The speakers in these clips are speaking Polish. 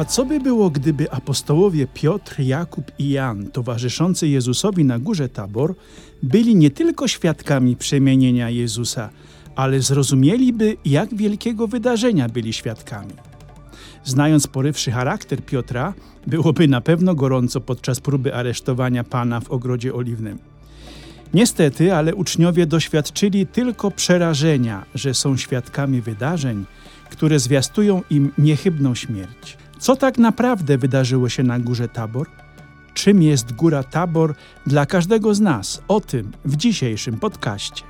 A co by było, gdyby apostołowie Piotr, Jakub i Jan, towarzyszący Jezusowi na górze Tabor, byli nie tylko świadkami przemienienia Jezusa, ale zrozumieliby, jak wielkiego wydarzenia byli świadkami? Znając porywszy charakter Piotra, byłoby na pewno gorąco podczas próby aresztowania Pana w Ogrodzie Oliwnym. Niestety, ale uczniowie doświadczyli tylko przerażenia, że są świadkami wydarzeń, które zwiastują im niechybną śmierć. Co tak naprawdę wydarzyło się na górze Tabor? Czym jest góra Tabor dla każdego z nas? O tym w dzisiejszym podcaście.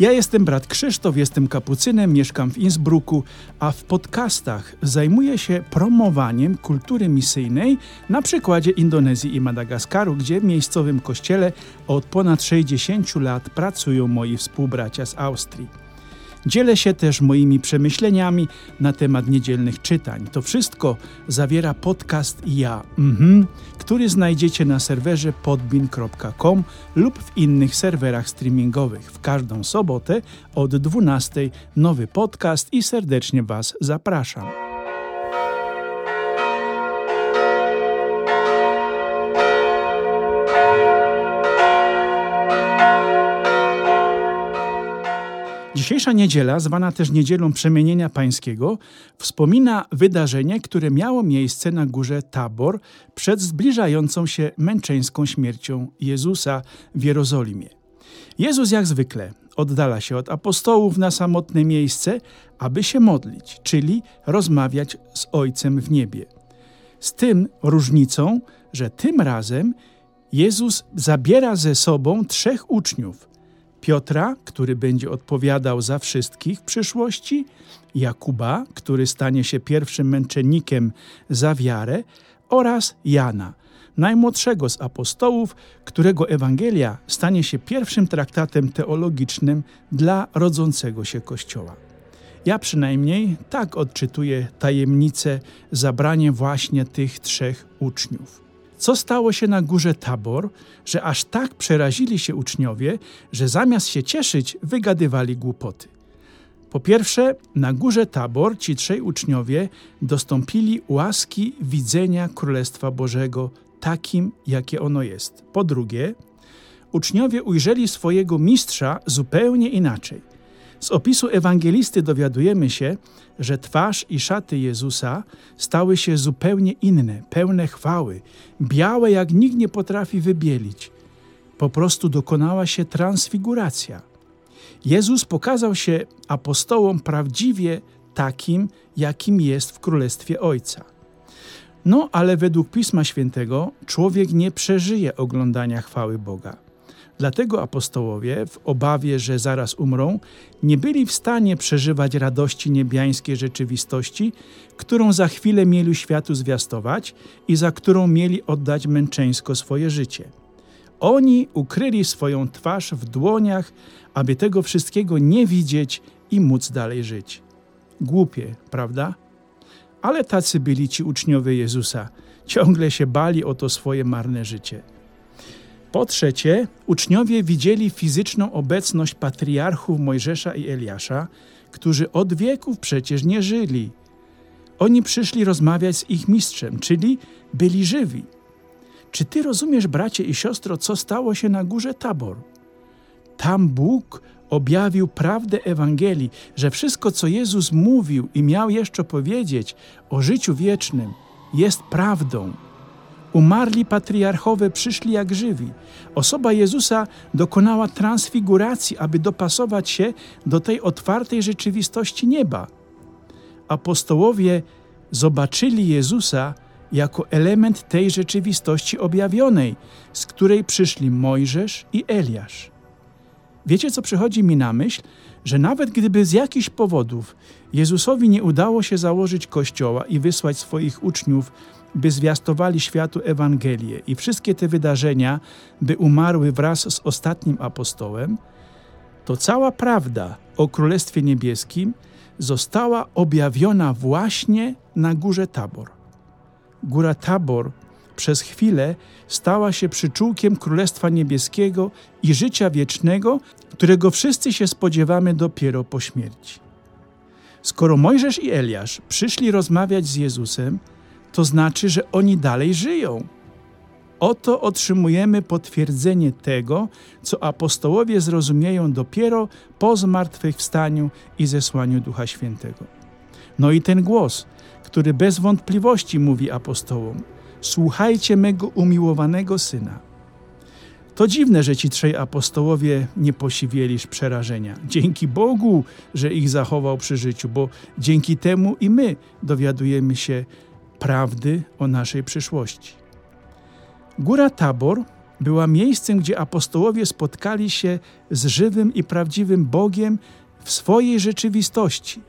Ja jestem brat Krzysztof, jestem kapucynem, mieszkam w Innsbrucku, a w podcastach zajmuję się promowaniem kultury misyjnej na przykładzie Indonezji i Madagaskaru, gdzie w miejscowym kościele od ponad 60 lat pracują moi współbracia z Austrii. Dzielę się też moimi przemyśleniami na temat niedzielnych czytań. To wszystko zawiera podcast Ja, mhm, który znajdziecie na serwerze podbin.com lub w innych serwerach streamingowych. W każdą sobotę od 12 nowy podcast i serdecznie Was zapraszam. Dzisiejsza niedziela, zwana też Niedzielą Przemienienia Pańskiego, wspomina wydarzenie, które miało miejsce na górze Tabor przed zbliżającą się męczeńską śmiercią Jezusa w Jerozolimie. Jezus jak zwykle oddala się od apostołów na samotne miejsce, aby się modlić, czyli rozmawiać z Ojcem w niebie. Z tym różnicą, że tym razem Jezus zabiera ze sobą trzech uczniów, Piotra, który będzie odpowiadał za wszystkich w przyszłości, Jakuba, który stanie się pierwszym męczennikiem za wiarę, oraz Jana, najmłodszego z apostołów, którego Ewangelia stanie się pierwszym traktatem teologicznym dla rodzącego się Kościoła. Ja przynajmniej tak odczytuję tajemnicę zabrania właśnie tych trzech uczniów. Co stało się na górze Tabor, że aż tak przerazili się uczniowie, że zamiast się cieszyć, wygadywali głupoty? Po pierwsze, na górze Tabor ci trzej uczniowie dostąpili łaski widzenia Królestwa Bożego takim, jakie ono jest. Po drugie, uczniowie ujrzeli swojego mistrza zupełnie inaczej. Z opisu ewangelisty dowiadujemy się, że twarz i szaty Jezusa stały się zupełnie inne, pełne chwały, białe jak nikt nie potrafi wybielić. Po prostu dokonała się transfiguracja. Jezus pokazał się apostołom prawdziwie takim, jakim jest w Królestwie Ojca. No, ale według Pisma Świętego człowiek nie przeżyje oglądania chwały Boga. Dlatego apostołowie, w obawie, że zaraz umrą, nie byli w stanie przeżywać radości niebiańskiej rzeczywistości, którą za chwilę mieli światu zwiastować i za którą mieli oddać męczeńsko swoje życie. Oni ukryli swoją twarz w dłoniach, aby tego wszystkiego nie widzieć i móc dalej żyć. Głupie, prawda? Ale tacy byli ci uczniowie Jezusa. Ciągle się bali o to swoje marne życie. Po trzecie, uczniowie widzieli fizyczną obecność patriarchów Mojżesza i Eliasza, którzy od wieków przecież nie żyli. Oni przyszli rozmawiać z ich mistrzem, czyli byli żywi. Czy ty rozumiesz, bracie i siostro, co stało się na górze Tabor? Tam Bóg objawił prawdę Ewangelii, że wszystko, co Jezus mówił i miał jeszcze powiedzieć o życiu wiecznym, jest prawdą. Umarli patriarchowie przyszli jak żywi. Osoba Jezusa dokonała transfiguracji, aby dopasować się do tej otwartej rzeczywistości nieba. Apostołowie zobaczyli Jezusa jako element tej rzeczywistości objawionej, z której przyszli Mojżesz i Eliasz. Wiecie, co przychodzi mi na myśl? Że nawet gdyby z jakichś powodów Jezusowi nie udało się założyć kościoła i wysłać swoich uczniów by zwiastowali światu Ewangelię i wszystkie te wydarzenia by umarły wraz z ostatnim apostołem, to cała prawda o Królestwie Niebieskim została objawiona właśnie na górze Tabor. Góra Tabor przez chwilę stała się przyczółkiem Królestwa Niebieskiego i życia wiecznego, którego wszyscy się spodziewamy dopiero po śmierci. Skoro Mojżesz i Eliasz przyszli rozmawiać z Jezusem, to znaczy, że oni dalej żyją. Oto otrzymujemy potwierdzenie tego, co apostołowie zrozumieją dopiero po zmartwychwstaniu i zesłaniu Ducha Świętego. No i ten głos, który bez wątpliwości mówi apostołom: Słuchajcie mego umiłowanego syna. To dziwne, że ci trzej apostołowie nie posiwieli przerażenia. Dzięki Bogu, że ich zachował przy życiu, bo dzięki temu i my dowiadujemy się prawdy o naszej przyszłości. Góra Tabor była miejscem, gdzie apostołowie spotkali się z żywym i prawdziwym Bogiem w swojej rzeczywistości.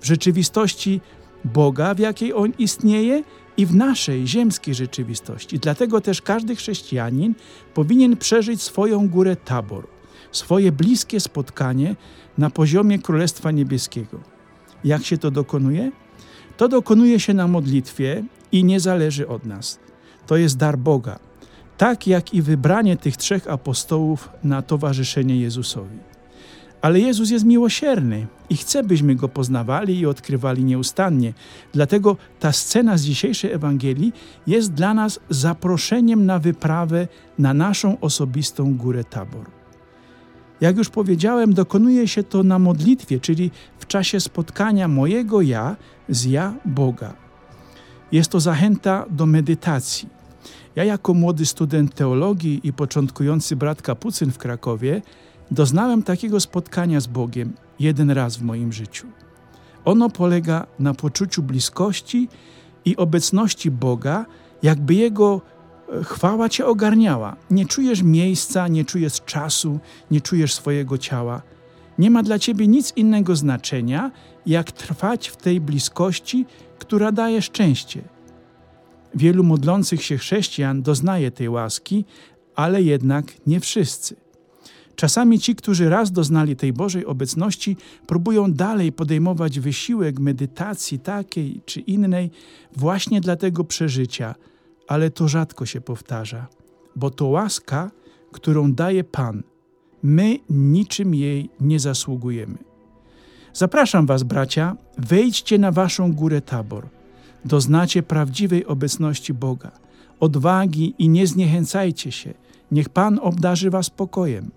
W rzeczywistości Boga, w jakiej On istnieje, i w naszej ziemskiej rzeczywistości. Dlatego też każdy chrześcijanin powinien przeżyć swoją górę Tabor, swoje bliskie spotkanie na poziomie Królestwa Niebieskiego. Jak się to dokonuje? To dokonuje się na modlitwie i nie zależy od nas. To jest dar Boga, tak jak i wybranie tych trzech apostołów na towarzyszenie Jezusowi. Ale Jezus jest miłosierny i chce, byśmy Go poznawali i odkrywali nieustannie. Dlatego ta scena z dzisiejszej Ewangelii jest dla nas zaproszeniem na wyprawę na naszą osobistą górę Tabor. Jak już powiedziałem, dokonuje się to na modlitwie, czyli w czasie spotkania mojego ja z ja Boga. Jest to zachęta do medytacji. Ja, jako młody student teologii i początkujący brat kapucyn w Krakowie, Doznałem takiego spotkania z Bogiem jeden raz w moim życiu. Ono polega na poczuciu bliskości i obecności Boga, jakby Jego e, chwała Cię ogarniała. Nie czujesz miejsca, nie czujesz czasu, nie czujesz swojego ciała. Nie ma dla Ciebie nic innego znaczenia, jak trwać w tej bliskości, która daje szczęście. Wielu modlących się chrześcijan doznaje tej łaski, ale jednak nie wszyscy. Czasami ci, którzy raz doznali tej Bożej obecności, próbują dalej podejmować wysiłek medytacji takiej czy innej właśnie dla tego przeżycia, ale to rzadko się powtarza, bo to łaska, którą daje Pan. My niczym jej nie zasługujemy. Zapraszam Was, bracia, wejdźcie na Waszą górę tabor. Doznacie prawdziwej obecności Boga, odwagi i nie zniechęcajcie się. Niech Pan obdarzy Was pokojem.